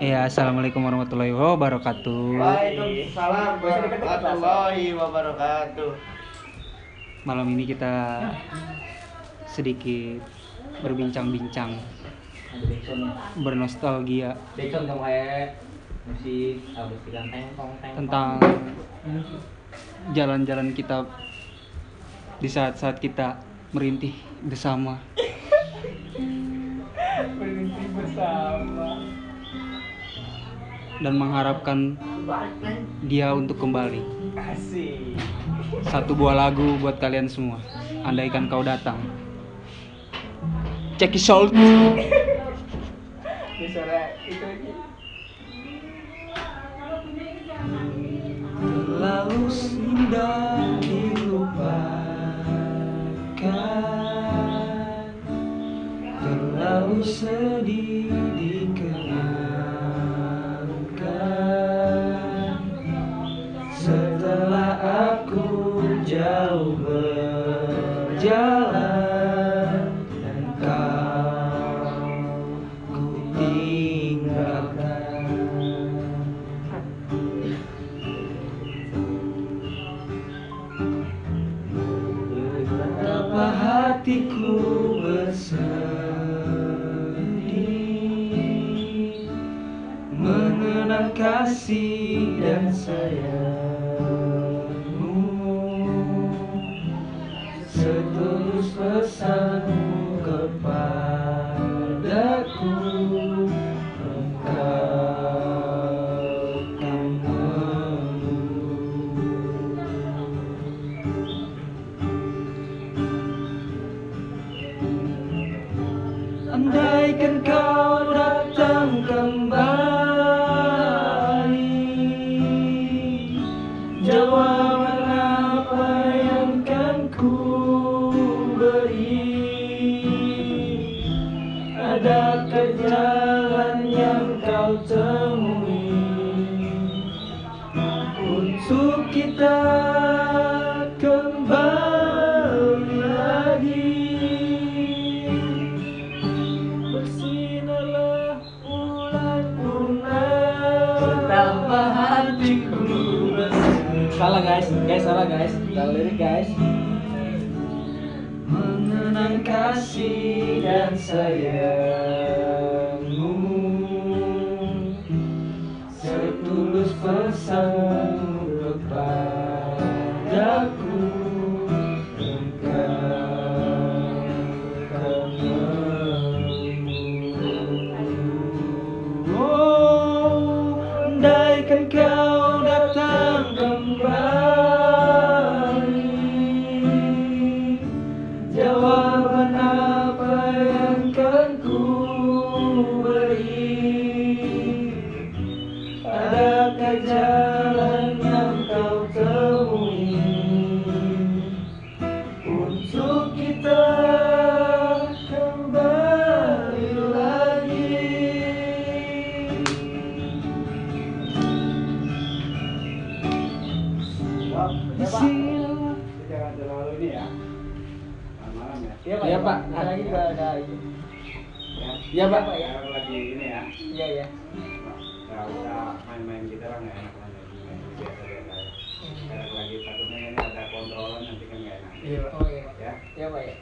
Ya, assalamualaikum warahmatullahi wabarakatuh. Waalaikumsalam warahmatullahi wabarakatuh. Malam ini kita sedikit berbincang-bincang, bernostalgia tentang jalan-jalan kita di saat-saat kita merintih bersama. Berhenti bersama. Dan mengharapkan dia untuk kembali. Satu buah lagu buat kalian semua. Andaikan kau datang. Check it out. Terlalu indah dilupakan Terlalu sedih jauh berjalan Dan kau ku tinggalkan. Betapa hatiku bersedih Mengenang kasih dan sayangmu ku beri. Adakah jalan yang kau temui. Untuk kita kembali lagi. Bersinarlah bulan purnama Betapa hatiku salah guys. Guys salah guys. Salah lirik guys Mengenang kasih dan sayangmu Sini Jangan terlalu ini ya. Malam ya. Iya, Pak. Iya, Pak. Ada lagi juga ada ini. Ya. Iya, Pak. Sekarang lagi ini ya. iya iya Nggak usah main-main kita lah nggak enak main main biasa-biasa. Sekarang lagi takutnya ini ada kontrolan nanti kan nggak enak. iya Pak. oh iya Pak Ya. iya Pak ya